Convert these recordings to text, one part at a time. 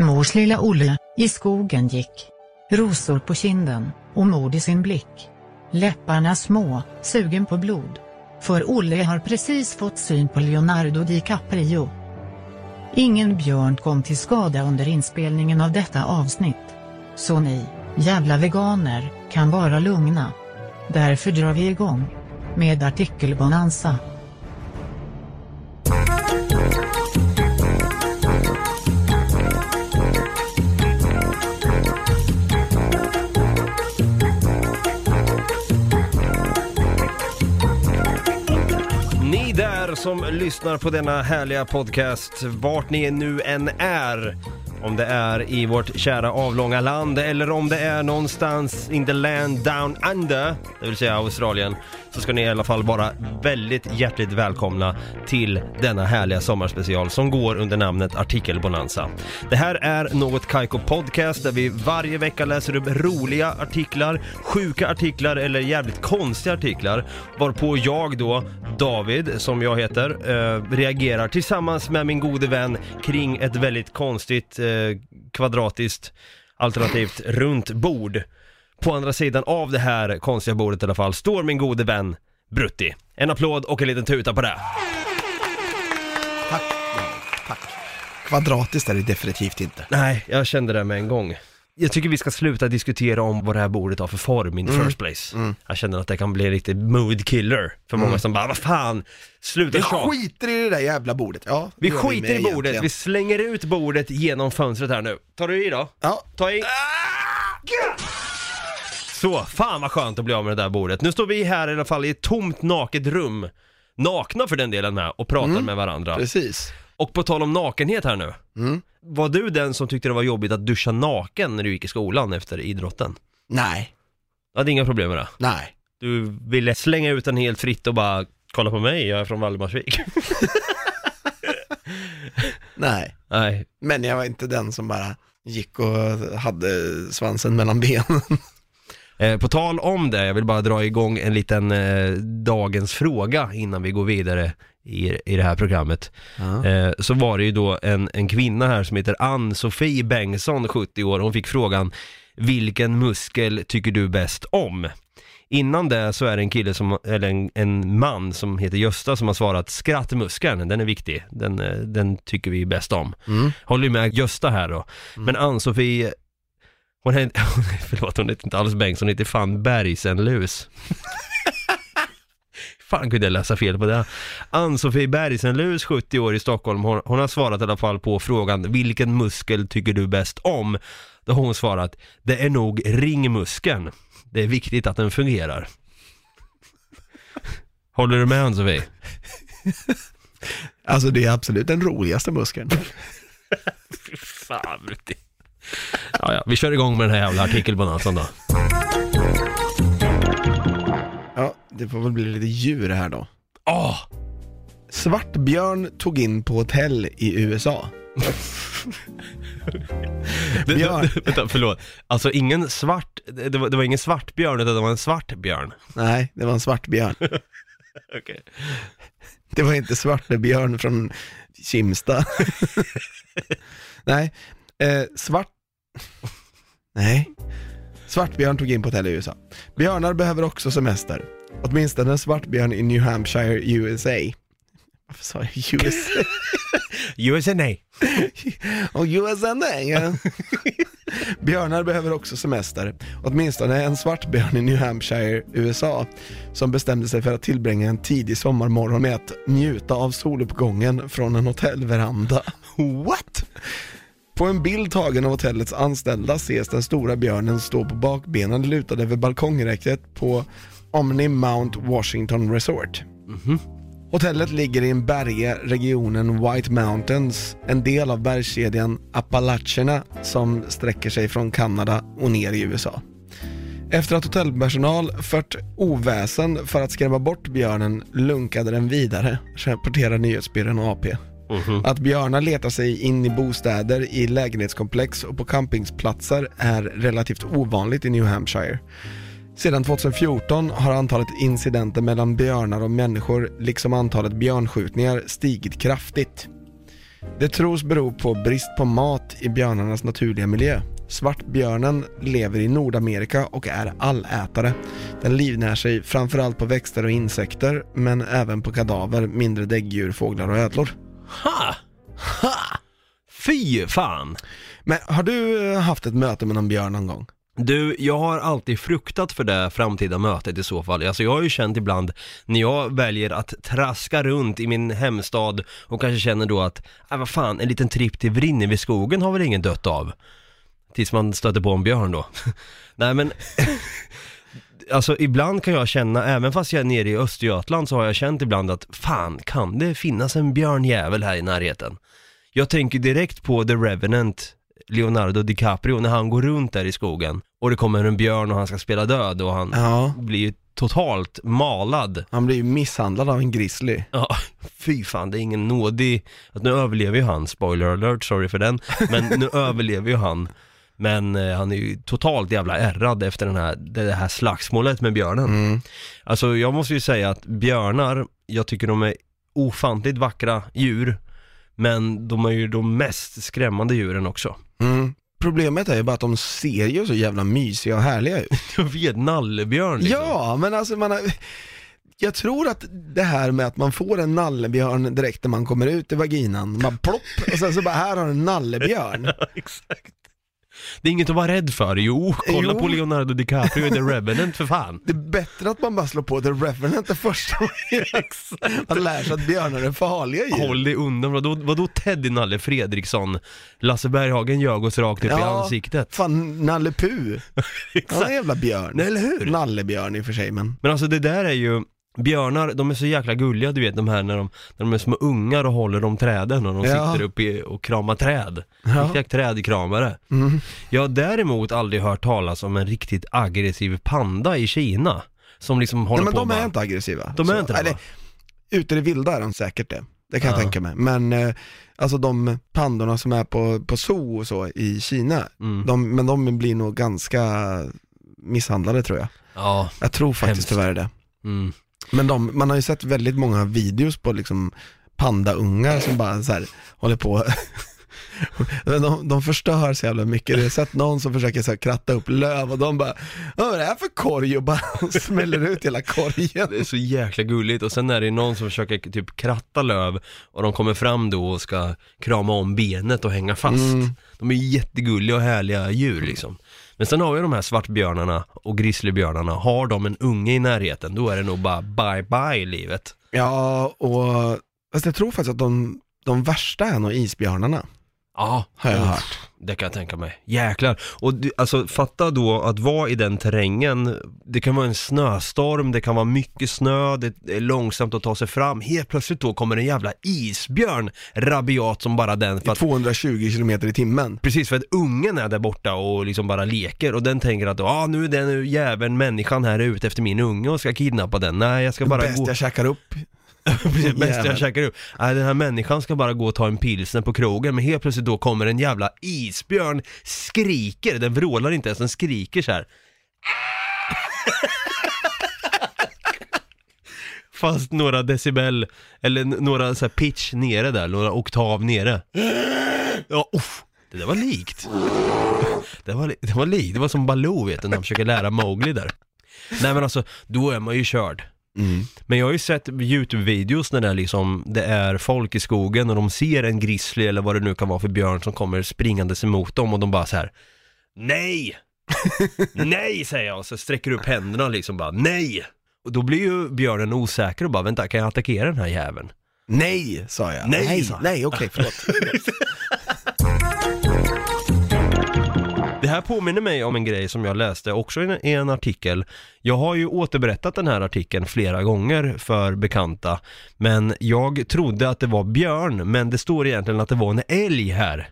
Mors lilla Olle, i skogen gick. Rosor på kinden, och mod i sin blick. Läpparna små, sugen på blod. För Olle har precis fått syn på Leonardo DiCaprio. Ingen björn kom till skada under inspelningen av detta avsnitt. Så ni, jävla veganer, kan vara lugna. Därför drar vi igång. Med artikelbonanza. Som lyssnar på denna härliga podcast, vart ni nu än är, om det är i vårt kära avlånga land eller om det är någonstans in the land down under, det vill säga Australien, så ska ni i alla fall vara väldigt hjärtligt välkomna till denna härliga sommarspecial som går under namnet Artikelbonanza. Det här är Något Kaiko Podcast där vi varje vecka läser upp roliga artiklar, sjuka artiklar eller jävligt konstiga artiklar varpå jag då, David, som jag heter, eh, reagerar tillsammans med min gode vän kring ett väldigt konstigt, eh, kvadratiskt, alternativt runt bord. På andra sidan av det här konstiga bordet i alla fall står min gode vän Brutti. En applåd och en liten tuta på det. Tack. Tack. Kvadratiskt är det definitivt inte. Nej, jag kände det med en gång. Jag tycker vi ska sluta diskutera om vad det här bordet har för form in the first place. Jag känner att det kan bli en riktig mood killer för många som bara, vad fan, sluta Vi tjata. skiter i det där jävla bordet. Ja, det Vi gör skiter i med bordet, vi egentligen. slänger ut bordet genom fönstret här nu. Tar du i då? Ja. Ta i. Så, fan vad skönt att bli av med det där bordet. Nu står vi här i alla fall i ett tomt naket rum, nakna för den delen med, och pratar med varandra. Precis. Och på tal om nakenhet här nu. Mm. Var du den som tyckte det var jobbigt att duscha naken när du gick i skolan efter idrotten? Nej, Du hade inga problem med det? nej. Du ville slänga ut den helt fritt och bara Kolla på mig, jag är från Valdemarsvik. Nej. Nej, Men jag var inte den som bara gick och hade svansen mellan benen. Eh, på tal om det, jag vill bara dra igång en liten eh, dagens fråga innan vi går vidare i, i det här programmet. Ja. Eh, så var det ju då en, en kvinna här som heter Ann-Sofie Bengtsson, 70 år, hon fick frågan Vilken muskel tycker du bäst om? Innan det så är det en kille som, eller en, en man som heter Gösta som har svarat skrattmuskeln, den är viktig, den, eh, den tycker vi bäst om. Mm. Håller med Gösta här då. Men Ann-Sofie, hon heter, förlåt hon heter inte alls Bengtsson, hon heter fan Bergsenlus. fan kunde jag läsa fel på det. Ann-Sofie Bergsenlus, 70 år i Stockholm, hon, hon har svarat i alla fall på frågan vilken muskel tycker du bäst om? Då har hon svarat, det är nog ringmuskeln. Det är viktigt att den fungerar. Håller du med Ann-Sofie? Alltså det är absolut den roligaste muskeln. Fan Brutti. Ja, ja, vi kör igång med den här jävla artikelbonanzan då. Det får väl bli lite djur här då. Åh! Svartbjörn tog in på hotell i USA. Björn. vänta, förlåt. Alltså ingen svart, det var, det var ingen svartbjörn utan det var en svartbjörn. Nej, det var en svartbjörn. Okej. Det var inte Svartebjörn från Kimsta. Nej, eh, svart... Nej. Svartbjörn tog in på hotell i USA. Björnar behöver också semester. Åtminstone en svartbjörn i New Hampshire, USA. Varför sa jag USA? USA. Och USA, ja. Björnar behöver också semester. Åtminstone en svartbjörn i New Hampshire, USA, som bestämde sig för att tillbringa en tidig sommarmorgon med att njuta av soluppgången från en hotellveranda. What? På en bild tagen av hotellets anställda ses den stora björnen stå på bakbenen lutad över balkongräcket på Omni Mount Washington Resort. Hotellet ligger i en berge, regionen White Mountains, en del av bergskedjan Appalacherna som sträcker sig från Kanada och ner i USA. Efter att hotellpersonal fört oväsen för att skrämma bort björnen lunkade den vidare, rapporterar nyhetsbyrån AP. Att björnar letar sig in i bostäder, i lägenhetskomplex och på campingsplatser är relativt ovanligt i New Hampshire. Sedan 2014 har antalet incidenter mellan björnar och människor, liksom antalet björnskjutningar, stigit kraftigt. Det tros bero på brist på mat i björnarnas naturliga miljö. Svartbjörnen lever i Nordamerika och är allätare. Den livnär sig framförallt på växter och insekter, men även på kadaver, mindre däggdjur, fåglar och ödlor. Ha! Ha! Fy fan! Men har du eh, haft ett möte med någon björn någon gång? Du, jag har alltid fruktat för det framtida mötet i så fall. Alltså jag har ju känt ibland när jag väljer att traska runt i min hemstad och kanske känner då att, äh, vad fan, en liten tripp till Vrinneviskogen har väl ingen dött av? Tills man stöter på en björn då. Nej men, alltså ibland kan jag känna, även fast jag är nere i Östergötland så har jag känt ibland att, fan, kan det finnas en björnjävel här i närheten? Jag tänker direkt på The Revenant, Leonardo DiCaprio, när han går runt där i skogen och det kommer en björn och han ska spela död och han Ja. blir ju totalt malad. Han blir ju misshandlad av en grizzly. Ja, fy fan, det är ingen nådig, att nu överlever ju han, spoiler alert, sorry för den, men nu överlever ju han. Men eh, han är ju totalt jävla ärrad efter den här, det här slagsmålet med björnen. Mm. Alltså jag måste ju säga att björnar, jag tycker de är ofantligt vackra djur, men de är ju de mest skrämmande djuren också. Mm. Problemet är ju bara att de ser ju så jävla mysiga och härliga ut. Jag vet, nallebjörn liksom. Ja, men alltså man har, jag tror att det här med att man får en nallebjörn direkt när man kommer ut i vaginan, man plopp, och sen så bara här har du en nallebjörn. exakt. Det är inget att vara rädd för, jo, kolla Jo. på Leonardo DiCaprio i The Revenant för fan. Det är bättre att man bara slår på The Revenant det första gör. Man lär sig att björnar är farliga djur. Håll dig undan, vadå, vadå Teddy Nalle Fredriksson? Lasse Berghagen ljög oss rakt upp i ansiktet. Fan, Nalle Puh. Han är en jävla björn. Nej, eller hur? Nallebjörn i och för sig men. Men alltså det där är ju, björnar, de är så jäkla gulliga du vet de här när de, när de är små ungar och håller om träden och de Ja. sitter uppe i, och kramar träd. Ja. Riktiga trädkramare. Mm. Jag har däremot aldrig hört talas om en riktigt aggressiv panda i Kina. Som liksom håller Nej men på de bara- är inte aggressiva. De är inte det, eller? Ute i det vilda är de säkert det. Det kan jag Ja. tänka mig. Men eh, alltså de pandorna som är på, på zoo och så i Kina, Mm. de, men de blir nog ganska misshandlade tror jag. Ja, Jag tror faktiskt Hemskt. tyvärr det. mm. Men de, man har ju sett väldigt många videos på liksom pandaungar som bara så här, håller på de, de förstör så jävla mycket. Jag har sett någon som försöker så här, kratta upp löv och de bara Vad är det här för korg? Och bara smäller ut hela korgen. Det är så jäkla gulligt och sen är det någon som försöker typ kratta löv och de kommer fram då och ska krama om benet och hänga fast. Mm. De är jättegulliga och härliga djur liksom. Men sen har vi de här svartbjörnarna och grizzlybjörnarna, har de en unge i närheten då är det nog bara bye bye livet. Ja, och fast jag tror faktiskt att de, de värsta är nog isbjörnarna. Ja, Har jag hört. Det kan jag tänka mig. Jäklar. Och du, alltså fatta då att vara i den terrängen, det kan vara en snöstorm, det kan vara mycket snö, det är långsamt att ta sig fram. Helt plötsligt då kommer en jävla isbjörn rabiat som bara den för I att 220 km i timmen. Precis, för att ungen är där borta och liksom bara leker och den tänker att ah, nu är den jäveln människan här ute efter min unge och ska kidnappa den. Nej, jag ska bara Bäst gå... jag käkar upp. Precis, bäst jag käkar upp. Nej, den här människan ska bara gå och ta en pilsner på krogen, men helt plötsligt då kommer en jävla isbjörn, skriker, den vrålar inte ens, den skriker så här. Fast några decibel, eller n- några så här pitch nere där, några oktav nere. Ja, uff, det där var likt. Det var, li- det var likt, det var som Baloo vet du, när han försöker lära Mowgli där. Nej men alltså, då är man ju körd. Mm. Men jag har ju sett YouTube-videos när det är liksom, det är folk i skogen och de ser en grizzly eller vad det nu kan vara för björn som kommer springandes emot dem och de bara så här. Nej! nej säger jag och så sträcker upp händerna liksom bara, nej! Och då blir ju björnen osäker och bara, vänta kan jag attackera den här jäveln? Nej, sa jag. Nej, nej, nej okej, förlåt. Det här påminner mig om en grej som jag läste också i en, i en artikel. Jag har ju återberättat den här artikeln flera gånger för bekanta, men jag trodde att det var björn, men det står egentligen att det var en älg här.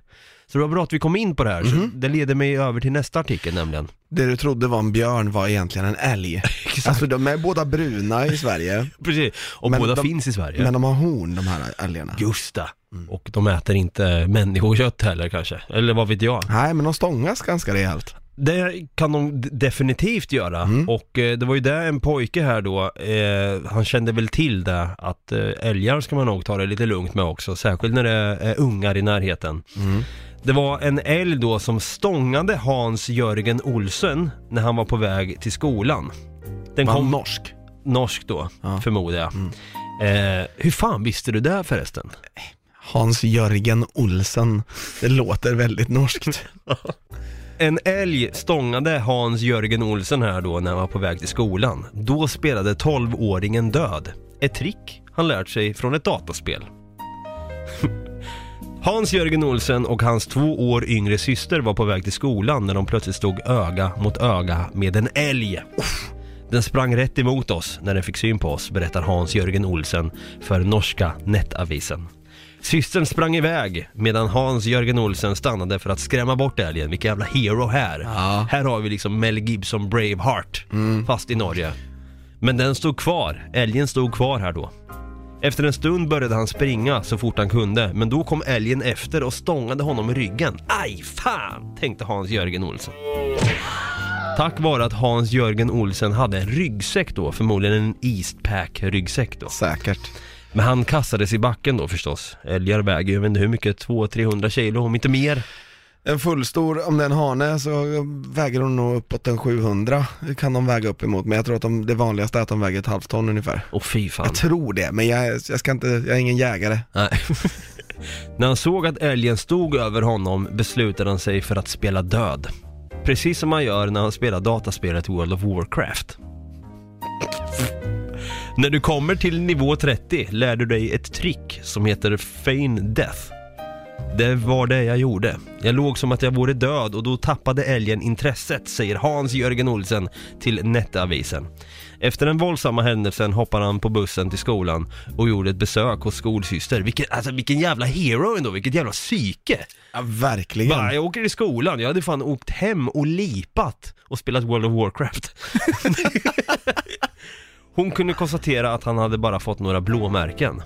Så det var bra att vi kom in på det här, så det leder mig över till nästa artikel nämligen. Det du trodde var en björn var egentligen en älg. Alltså de är båda bruna i Sverige, Precis, och Men båda de- finns i Sverige. men de har horn de här älgarna. Just det. Och de äter inte människokött heller kanske, eller vad vet jag. Nej, men de stångas ganska rejält. Det kan de d- definitivt göra Mm. och eh, det var ju det en pojke här då, eh, han kände väl till det att eh, älgar ska man nog ta det lite lugnt med också, särskilt när det är ungar i närheten. Mm. Det var en älg då som stångade Hans-Jörgen Olsen när han var på väg till skolan. Den Var kom norsk? norsk då, Ja. förmodar jag. Mm. Eh, hur fan visste du det förresten? Hans-Jörgen Olsen. Det låter väldigt norskt. En älg stångade Hans-Jörgen Olsen här då när han var på väg till skolan. Då spelade 12-åringen död. Ett trick han lärt sig från ett dataspel. Hans-Jörgen Olsen och hans två år yngre syster var på väg till skolan när de plötsligt stod öga mot öga med en älg. Den sprang rätt emot oss när den fick syn på oss, berättar Hans-Jörgen Olsen för norska Nettavisen. Systern sprang iväg medan Hans-Jörgen Olsen stannade för att skrämma bort älgen. Vilken jävla hero här! Ja. Här har vi liksom Mel Gibson Braveheart, fast i Norge. Men den stod kvar, älgen stod kvar här då. Efter en stund började han springa så fort han kunde, men då kom älgen efter och stångade honom i ryggen. Aj, fan, tänkte Hans-Jörgen Olsen. Tack vare att Hans-Jörgen Olsen hade en ryggsäck då, förmodligen en Eastpack-ryggsäck då. Säkert. Men han kastades i backen då förstås. Älgar väger ju, jag vet inte hur mycket, 200-300 kilo, om inte mer. En fullstor, om det är en hane så väger hon nog uppåt en 700. Det kan de väga upp emot, men jag tror att de, det vanligaste är att de väger ett halvt ton ungefär. Och fy fan. Jag tror det, men jag, jag ska inte, jag är ingen jägare. Nej. När han såg att älgen stod över honom beslutade han sig för att spela död. Precis som man gör när han spelar dataspelet World of Warcraft. När du kommer till nivå 30 lär du dig ett trick som heter Feign Death. Det var det jag gjorde. Jag låg som att jag vore död och då tappade älgen intresset, säger Hans-Jörgen Olsen till Nettavisen. Efter den våldsamma händelsen hoppade han på bussen till skolan och gjorde ett besök hos skolsyster. Vilken, alltså vilken jävla hero ändå, vilket jävla psyke! Ja, verkligen. Bara, jag åker till skolan, jag hade fan åkt hem och lipat och spelat World of Warcraft. Hon kunde konstatera att han hade bara fått några blåmärken.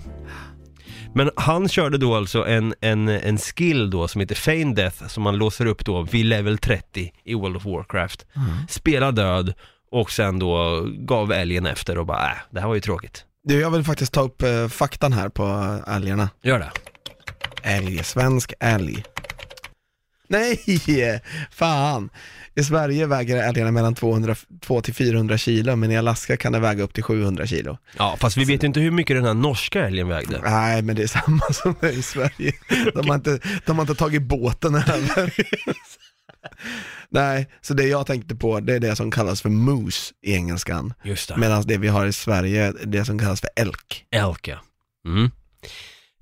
Men han körde då alltså en, en, en skill då som heter Feign Death som man låser upp då vid level 30 i World of Warcraft. Spela död och sen då gav älgen efter och bara äh, det här var ju tråkigt. Du, jag vill faktiskt ta upp eh, faktan här på eh, älgarna. Gör det. Älg, svensk älg. Nej, fan. I Sverige väger älgarna mellan 200, 200-400 kilo, men i Alaska kan det väga upp till 700 kilo. Ja, fast vi vet ju inte hur mycket den här norska älgen vägde. Nej, men det är samma som det är i Sverige. De har inte, de har inte tagit båten över. Nej, så det jag tänkte på, det är det som kallas för moose i engelskan. Just det. Medan det vi har i Sverige, är det som kallas för elk. Elk ja. Mm.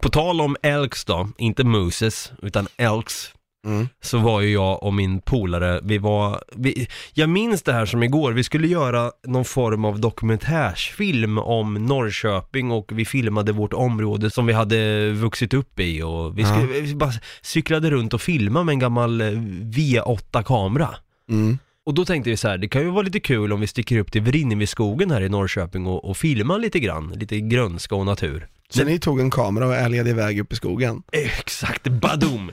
På tal om elks då, inte mooses, utan elks. Mm. Så var ju jag och min polare, vi var, vi, jag minns det här som igår, vi skulle göra någon form av dokumentärsfilm om Norrköping och vi filmade vårt område som vi hade vuxit upp i och vi, skulle, vi bara cyklade runt och filmade med en gammal eh, V8-kamera. Mm. Och då tänkte vi så här, det kan ju vara lite kul om vi sticker upp till Vrinneviskogen här i Norrköping och, och filmar lite grann, lite grönska och natur. Så ni tog en kamera och älgade iväg upp i skogen? Exakt, badum!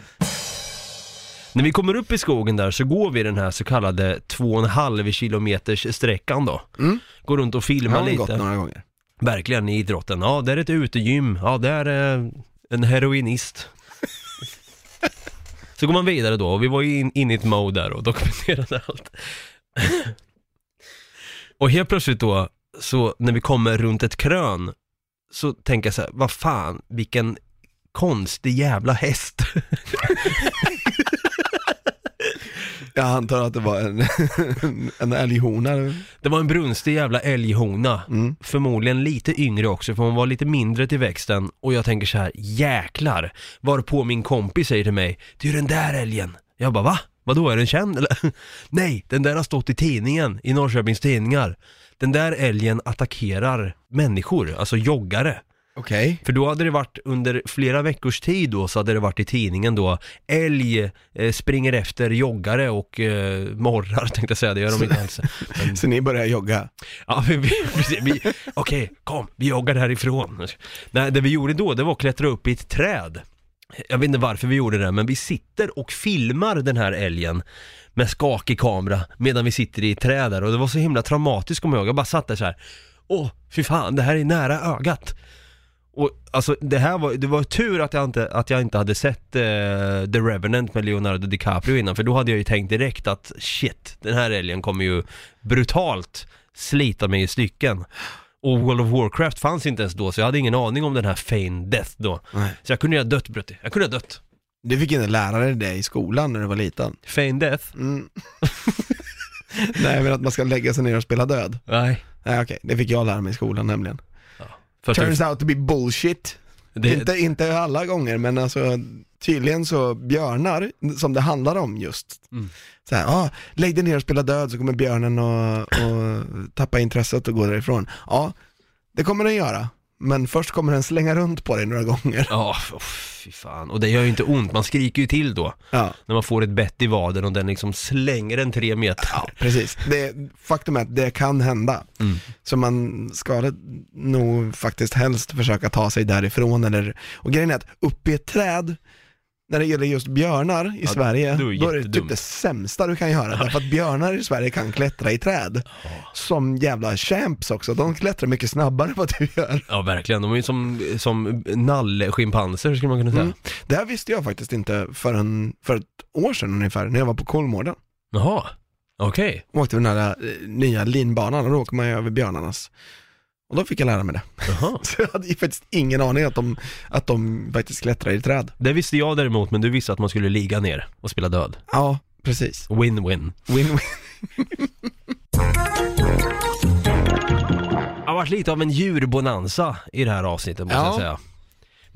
När vi kommer upp i skogen där så går vi den här så kallade 2,5 kilometers sträckan då. Mm. Går runt och filmar har gått lite. några gånger. Verkligen i idrotten. Ja, där är ett utegym. Ja, där är en heroinist. så går man vidare då och vi var ju in, in i ett mode där och dokumenterade allt. och helt plötsligt då, så när vi kommer runt ett krön så tänker jag så här, vad fan, vilken konstig jävla häst. Jag antar att det var en, en älghona. Det var en brunstig jävla älghona. Mm. Förmodligen lite yngre också för hon var lite mindre till växten och jag tänker så här: jäklar! Varpå min kompis säger till mig, det är den där älgen. Jag bara va? Vadå, är den känd eller? Nej, den där har stått i tidningen, i Norrköpings tidningar. Den där älgen attackerar människor, alltså joggare. Okej. För då hade det varit under flera veckors tid då så hade det varit i tidningen då Älg eh, springer efter joggare och eh, morrar tänkte jag säga, det gör de inte alls. Men, Så ni börjar jogga? ja, vi, vi, vi, vi, Okej, kom, vi joggar härifrån. Nej, det vi gjorde då det var att klättra upp i ett träd. Jag vet inte varför vi gjorde det, men vi sitter och filmar den här älgen med skakig kamera medan vi sitter i ett träd där och det var så himla traumatiskt kommer jag ihåg. Jag bara satt där så här. Åh, fy fan, det här är nära ögat. Och alltså det här var, det var tur att jag inte, att jag inte hade sett eh, The Revenant med Leonardo DiCaprio innan, för då hade jag ju tänkt direkt att shit, den här älgen kommer ju brutalt slita mig i stycken. Och World of Warcraft fanns inte ens då, så jag hade ingen aning om den här Fane Death då. Nej. Så jag kunde ju ha dött Brutti, jag kunde ha dött. Du fick inte lära dig det i skolan när du var liten? Fane Death? Mm. Nej men att man ska lägga sig ner och spela död. Nej. Nej okej, det fick jag lära mig i skolan nämligen. För Turns out to be bullshit. det, Inte, inte alla gånger men alltså tydligen så björnar, som det handlar om just. Mm. Så här, ah, lägg dig ner och spela död så kommer björnen att att tappa intresset och gå därifrån. Ja, det kommer den göra. Men först kommer den slänga runt på dig några gånger. Ja, oh, fy fan. Och det gör ju inte ont, man skriker ju till då. Ja, När man får ett bett i vaden och den liksom slänger en tre meter. ja precis. Det, faktum är att det kan hända. Mm. Så man ska nog faktiskt helst försöka ta sig därifrån eller, och grejen är att uppe i ett träd, när det gäller just björnar i Ja, Sverige, är då är det typ det sämsta du kan göra. Därför att björnar i Sverige kan klättra i träd. Som jävla champs också, de klättrar mycket snabbare än vad du gör. Ja, verkligen. De är ju som, som nalle-schimpanser skulle man kunna säga. Mm. Det här visste jag faktiskt inte förrän för ett år sedan ungefär, när jag var på Kolmården. Jaha, okej. Åkte vi den här eh, nya linbanan och då åker man ju över björnarnas. Och då fick jag lära mig det. Jaha. Så jag hade ju faktiskt ingen aning att de, att de faktiskt klättrar i träd. Det visste jag däremot, men du visste att man skulle ligga ner och spela död. Ja, precis. Win-win. Win-win. Det har varit lite av en djurbonanza i det här avsnittet måste Ja. jag säga.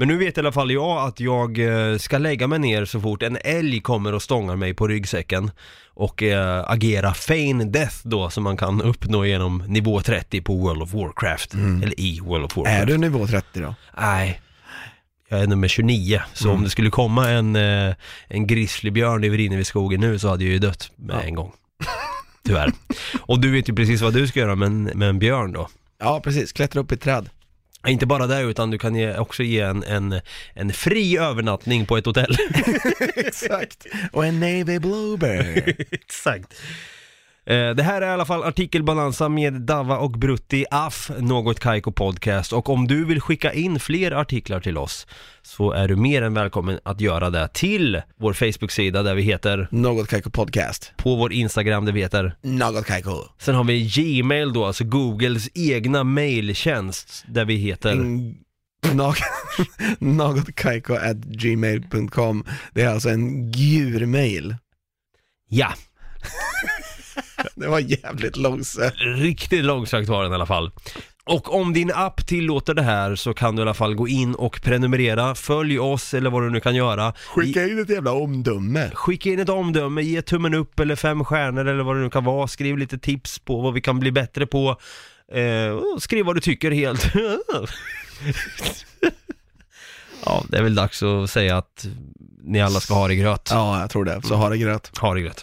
Men nu vet i alla fall jag att jag eh, ska lägga mig ner så fort en älg kommer och stångar mig på ryggsäcken och eh, agera Feign Death då som man kan uppnå genom nivå 30 på World of Warcraft. Eller i World of Warcraft. Är du nivå 30 då? Nej. Jag är nummer 29, så Mm. om det skulle komma en, eh, en grizzlybjörn över inne vid skogen nu så hade jag ju dött med en gång. Tyvärr. Och du vet ju precis vad du ska göra med en, med en björn då. Ja, precis. Klättra upp i ett träd. Inte bara det utan du kan ge, också ge en, en, en fri övernattning på ett hotell. Exakt. Och en Navy Bluebird. Exakt. Eh, Det här är i alla fall artikelbalansa med Dava och Brutti Aff, Något Kaiko Podcast. Och om du vill skicka in fler artiklar till oss så är du mer än välkommen att göra det till vår Facebook-sida där vi heter, Något Kaiko Podcast. på vår Instagram där vi heter, Något Kaiko. sen har vi Gmail då, alltså Googles egna mailtjänst där vi heter Mm, Något Någotkaiko at gmail.com. Det är alltså en djurmail. Ja, Det var jävligt långsökt. riktigt långsökt var den i alla fall. Och om din app tillåter det här så kan du i alla fall gå in och prenumerera, följ oss eller vad du nu kan göra. Skicka in ett jävla omdöme. Skicka in ett omdöme, ge tummen upp eller fem stjärnor eller vad det nu kan vara. Skriv lite tips på vad vi kan bli bättre på. Eh, skriv vad du tycker helt. ja, det är väl dags att säga att ni alla ska ha det gröt. Ja, jag tror det. Så ha det gröt. Ha det gröt.